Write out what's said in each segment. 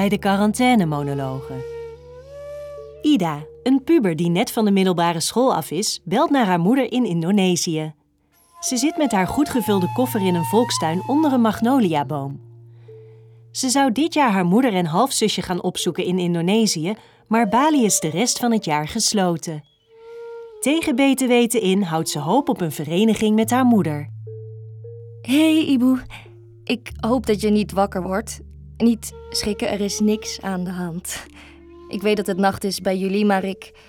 Bij de quarantainemonologen. Ida, een puber die net van de middelbare school af is, belt naar haar moeder in Indonesië. Ze zit met haar goed gevulde koffer in een volkstuin onder een magnoliaboom. Ze zou dit jaar haar moeder en halfzusje gaan opzoeken in Indonesië, maar Bali is de rest van het jaar gesloten. Tegen beter weten in houdt ze hoop op een vereniging met haar moeder. Hey Ibu, ik hoop dat je niet wakker wordt. Niet schrikken, er is niks aan de hand. Ik weet dat het nacht is bij jullie, maar ik.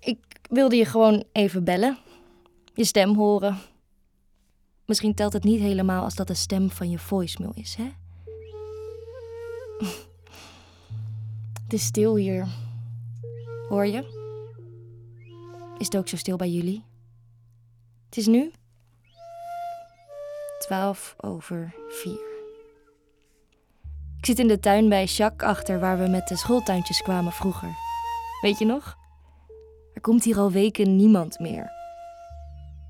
Ik wilde je gewoon even bellen. Je stem horen. Misschien telt het niet helemaal als dat de stem van je voicemail is, hè? Het is stil hier. Hoor je? Is het ook zo stil bij jullie? Het is nu 12 over 4. Ik zit in de tuin bij Jacques achter waar we met de schooltuintjes kwamen vroeger. Weet je nog? Er komt hier al weken niemand meer.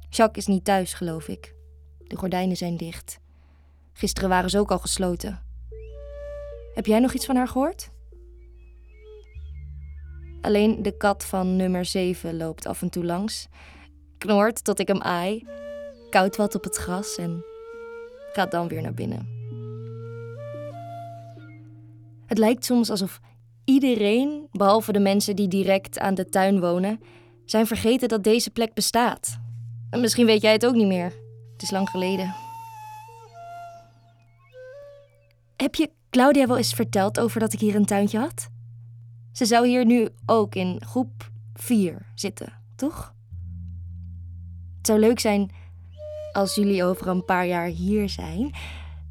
Jacques is niet thuis, geloof ik. De gordijnen zijn dicht. Gisteren waren ze ook al gesloten. Heb jij nog iets van haar gehoord? Alleen de kat van nummer 7 loopt af en toe langs. Knort tot ik hem aai. Koud wat op het gras en gaat dan weer naar binnen. Het lijkt soms alsof iedereen, behalve de mensen die direct aan de tuin wonen, zijn vergeten dat deze plek bestaat. En misschien weet jij het ook niet meer. Het is lang geleden. Heb je Claudia wel eens verteld over dat ik hier een tuintje had? Ze zou hier nu ook in groep 4 zitten, toch? Het zou leuk zijn als jullie over een paar jaar hier zijn.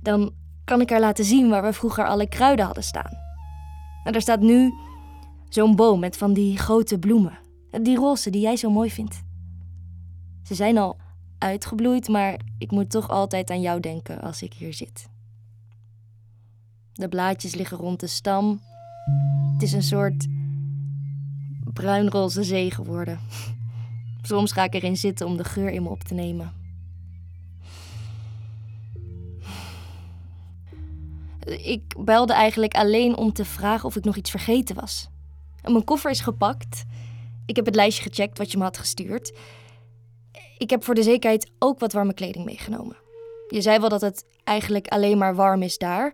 Dan kan ik haar laten zien waar we vroeger alle kruiden hadden staan. En er staat nu zo'n boom met van die grote bloemen. Die roze die jij zo mooi vindt. Ze zijn al uitgebloeid, maar ik moet toch altijd aan jou denken als ik hier zit. De blaadjes liggen rond de stam. Het is een soort bruinroze zee geworden. Soms ga ik erin zitten om de geur in me op te nemen. Ik belde eigenlijk alleen om te vragen of ik nog iets vergeten was. Mijn koffer is gepakt. Ik heb het lijstje gecheckt wat je me had gestuurd. Ik heb voor de zekerheid ook wat warme kleding meegenomen. Je zei wel dat het eigenlijk alleen maar warm is daar.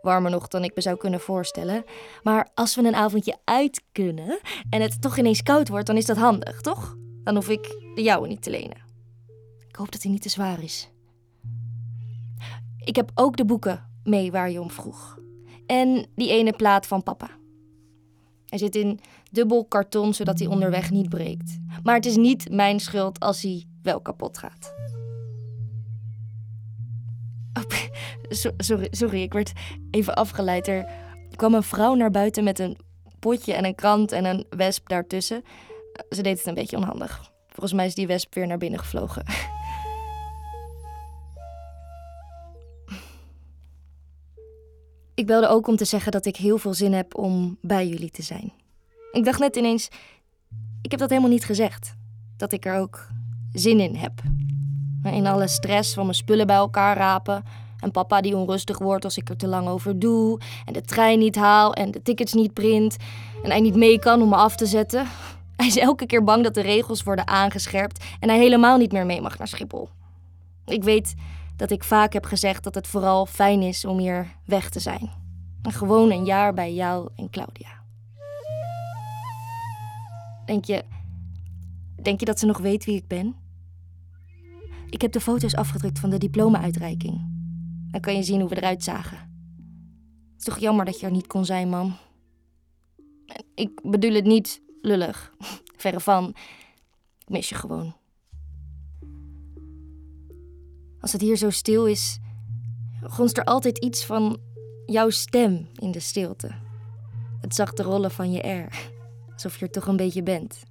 Warmer nog dan ik me zou kunnen voorstellen. Maar als we een avondje uit kunnen en het toch ineens koud wordt, dan is dat handig, toch? Dan hoef ik de jouwe niet te lenen. Ik hoop dat hij niet te zwaar is. Ik heb ook de boeken mee waar je om vroeg. En die ene plaat van papa. Hij zit in dubbel karton zodat hij onderweg niet breekt. Maar het is niet mijn schuld als hij wel kapot gaat. Oh, sorry, sorry, ik werd even afgeleid. Er kwam een vrouw naar buiten met een potje en een krant en een wesp daartussen. Ze deed het een beetje onhandig. Volgens mij is die wesp weer naar binnen gevlogen. Ik belde ook om te zeggen dat ik heel veel zin heb om bij jullie te zijn. Ik dacht net ineens, ik heb dat helemaal niet gezegd. Dat ik er ook zin in heb. In alle stress van mijn spullen bij elkaar rapen. En papa die onrustig wordt als ik er te lang over doe. En de trein niet haal en de tickets niet print. En hij niet mee kan om me af te zetten. Hij is elke keer bang dat de regels worden aangescherpt en hij helemaal niet meer mee mag naar Schiphol. Ik weet dat ik vaak heb gezegd dat het vooral fijn is om hier weg te zijn. En gewoon een jaar bij jou en Claudia. Denk je, denk je dat ze nog weet wie ik ben? Ik heb de foto's afgedrukt van de diploma-uitreiking. Dan kan je zien hoe we eruit zagen. Het is toch jammer dat je er niet kon zijn, mam. Ik bedoel het niet lullig. Verre van. Ik mis je gewoon. Als het hier zo stil is, gonst er altijd iets van jouw stem in de stilte. Het zachte rollen van je R. Alsof je er toch een beetje bent.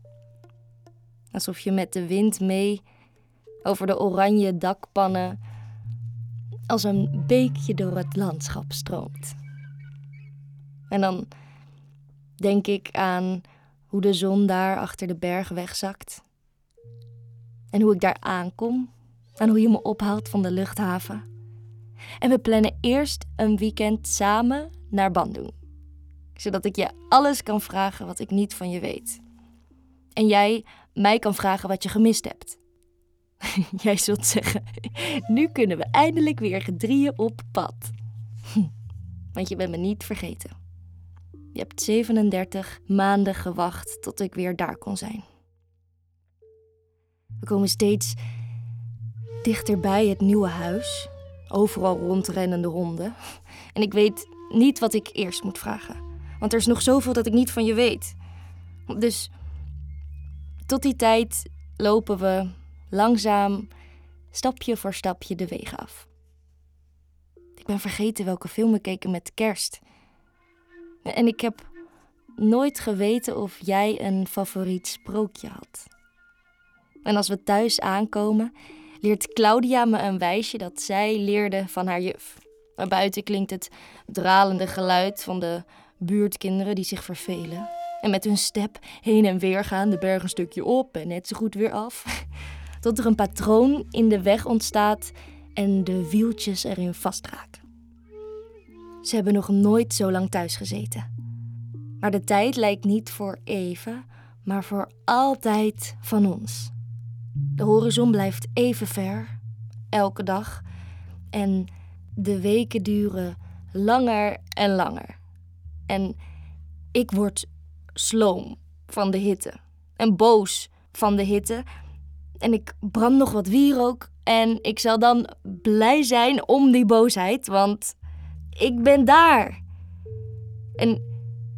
Alsof je met de wind mee over de oranje dakpannen als een beekje door het landschap stroomt. En dan denk ik aan hoe de zon daar achter de berg wegzakt. En hoe ik daar aankom en hoe je me ophaalt van de luchthaven. En we plannen eerst een weekend samen naar Bandung. Zodat ik je alles kan vragen wat ik niet van je weet. En jij mij kan vragen wat je gemist hebt. Jij zult zeggen, nu kunnen we eindelijk weer gedrieën op pad. Want je bent me niet vergeten. Je hebt 37 maanden gewacht tot ik weer daar kon zijn. We komen steeds dichterbij het nieuwe huis. Overal rondrennende honden. En ik weet niet wat ik eerst moet vragen. Want er is nog zoveel dat ik niet van je weet. Dus tot die tijd lopen we langzaam, stapje voor stapje de wegen af. Ik ben vergeten welke film we keken met kerst. En ik heb nooit geweten of jij een favoriet sprookje had. En als we thuis aankomen, leert Claudia me een wijsje dat zij leerde van haar juf. Buiten klinkt het dralende geluid van de buurtkinderen die zich vervelen. En met hun step heen en weer gaan, de berg een stukje op en net zo goed weer af. Tot er een patroon in de weg ontstaat en de wieltjes erin vastraken. Ze hebben nog nooit zo lang thuis gezeten. Maar de tijd lijkt niet voor even, maar voor altijd van ons. De horizon blijft even ver, elke dag. En de weken duren langer en langer. En ik word sloom van de hitte. En boos van de hitte. En ik brand nog wat wierook. En ik zal dan blij zijn om die boosheid, want ik ben daar. En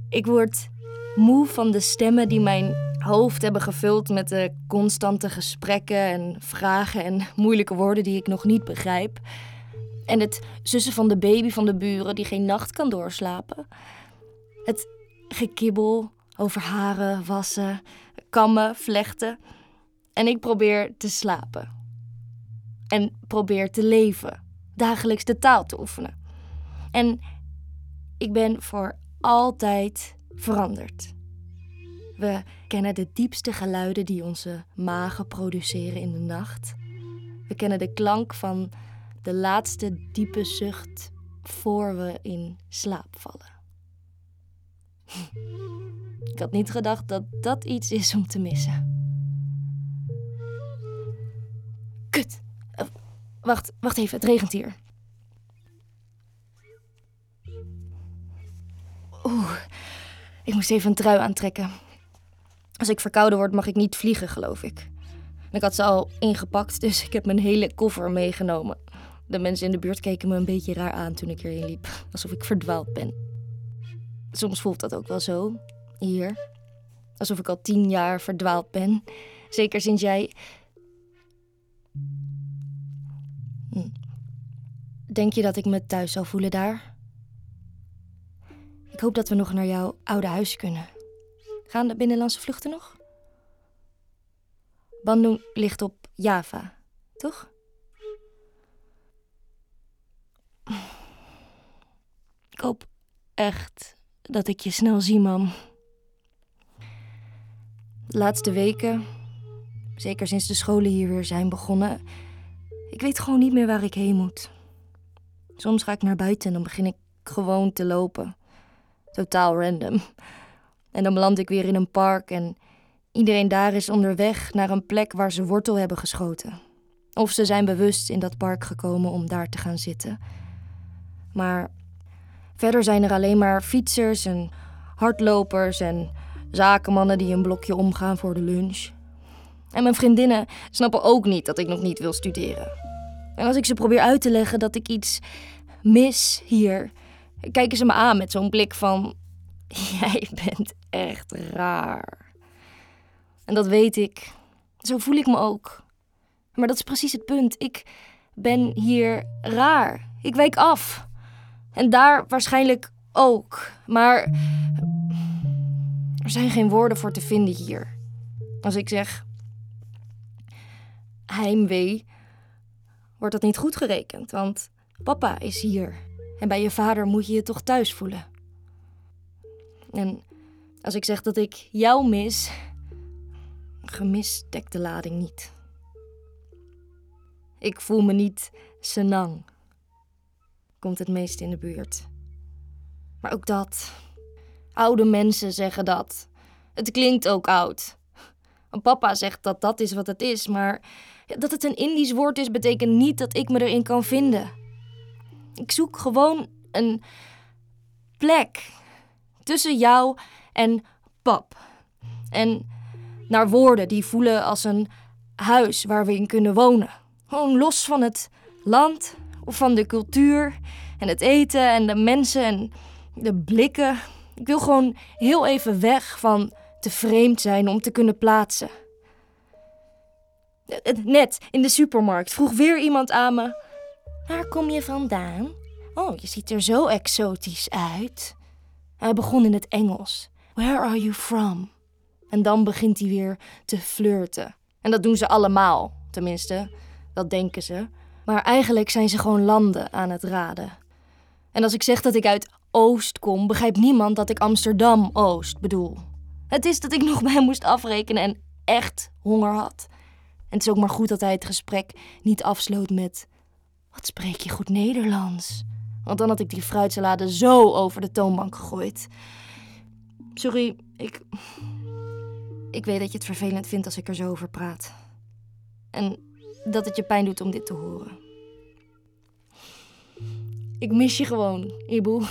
ik word moe van de stemmen die mijn hoofd hebben gevuld met de constante gesprekken en vragen en moeilijke woorden die ik nog niet begrijp. En het zussen van de baby van de buren die geen nacht kan doorslapen. Het gekibbel over haren, wassen, kammen, vlechten. En ik probeer te slapen. En probeer te leven, dagelijks de taal te oefenen. En ik ben voor altijd veranderd. We kennen de diepste geluiden die onze magen produceren in de nacht. We kennen de klank van de laatste diepe zucht voor we in slaap vallen. Ik had niet gedacht dat dat iets is om te missen. Kut. Uh, wacht, wacht even, het regent hier. Oeh, ik moest even een trui aantrekken. Als ik verkouden word, mag ik niet vliegen, geloof ik. ik had ze al ingepakt, dus ik heb mijn hele koffer meegenomen. De mensen in de buurt keken me een beetje raar aan toen ik hierheen liep, alsof ik verdwaald ben. Soms voelt dat ook wel zo, hier. Alsof ik al tien jaar verdwaald ben. Zeker sinds jij. Hm. Denk je dat ik me thuis zal voelen daar? Ik hoop dat we nog naar jouw oude huis kunnen. Gaan de binnenlandse vluchten nog? Bandung ligt op Java, toch? Ik hoop echt dat ik je snel zie, mam. De laatste weken, zeker sinds de scholen hier weer zijn begonnen, ik weet gewoon niet meer waar ik heen moet. Soms ga ik naar buiten en dan begin ik gewoon te lopen. Totaal random. En dan beland ik weer in een park en iedereen daar is onderweg naar een plek waar ze wortel hebben geschoten. Of ze zijn bewust in dat park gekomen om daar te gaan zitten. Maar verder zijn er alleen maar fietsers en hardlopers en zakenmannen die een blokje omgaan voor de lunch. En mijn vriendinnen snappen ook niet dat ik nog niet wil studeren. En als ik ze probeer uit te leggen dat ik iets mis hier, kijken ze me aan met zo'n blik van: Jij bent echt raar. En dat weet ik. Zo voel ik me ook. Maar dat is precies het punt. Ik ben hier raar. Ik wijk af. En daar waarschijnlijk ook. Maar er zijn geen woorden voor te vinden hier. Als ik zeg heimwee, wordt dat niet goed gerekend, want papa is hier. En bij je vader moet je je toch thuis voelen. En als ik zeg dat ik jou mis, gemis dekt de lading niet. Ik voel me niet senang. Komt het meest in de buurt. Maar ook dat. Oude mensen zeggen dat. Het klinkt ook oud. Papa zegt dat dat is wat het is, maar dat het een Indisch woord is, betekent niet dat ik me erin kan vinden. Ik zoek gewoon een plek tussen jou en pap. En naar woorden die voelen als een huis waar we in kunnen wonen. Gewoon los van het land of van de cultuur en het eten en de mensen en de blikken. Ik wil gewoon heel even weg van te vreemd zijn om te kunnen plaatsen. Net in de supermarkt vroeg weer iemand aan me: Waar kom je vandaan? Oh, je ziet er zo exotisch uit. Hij begon in het Engels. Where are you from? En dan begint hij weer te flirten. En dat doen ze allemaal, tenminste, dat denken ze. Maar eigenlijk zijn ze gewoon landen aan het raden. En als ik zeg dat ik uit Oost kom, begrijpt niemand dat ik Amsterdam-Oost bedoel. Het is dat ik nog bij hem moest afrekenen en echt honger had. En het is ook maar goed dat hij het gesprek niet afsloot met: Wat spreek je goed Nederlands? Want dan had ik die fruitsalade zo over de toonbank gegooid. Sorry, ik. Ik weet dat je het vervelend vindt als ik er zo over praat. En dat het je pijn doet om dit te horen. Ik mis je gewoon, Ibu.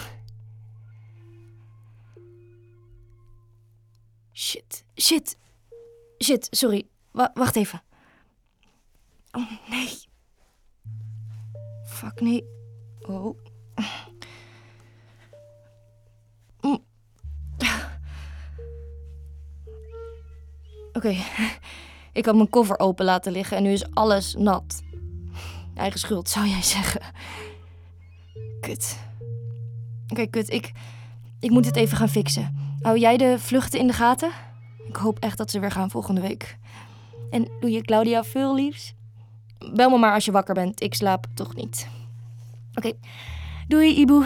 Shit, shit, shit, sorry. wacht even. Oh nee. Fuck nee. Oh. Oké, ik had mijn koffer open laten liggen en nu is alles nat. Eigen schuld, zou jij zeggen. Kut. Oké, kut. Ik, ik moet het even gaan fixen. Hou jij de vluchten in de gaten? Ik hoop echt dat ze weer gaan volgende week. En doe je Claudia veel liefs? Bel me maar als je wakker bent. Ik slaap toch niet. Oké. Doei, Ibu.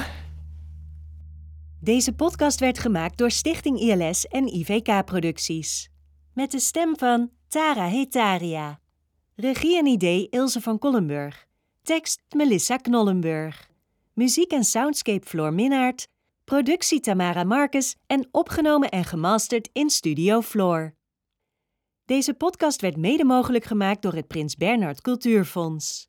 Deze podcast werd gemaakt door Stichting ILS en IVK Producties. Met de stem van Tara Hetaria. Regie en idee Ilse van Kollenburg. Tekst Melissa Knollenburg. Muziek en soundscape Floor Minnaert. Productie Tamara Marcus en opgenomen en gemasterd in Studio Floor. Deze podcast werd mede mogelijk gemaakt door het Prins Bernhard Cultuurfonds.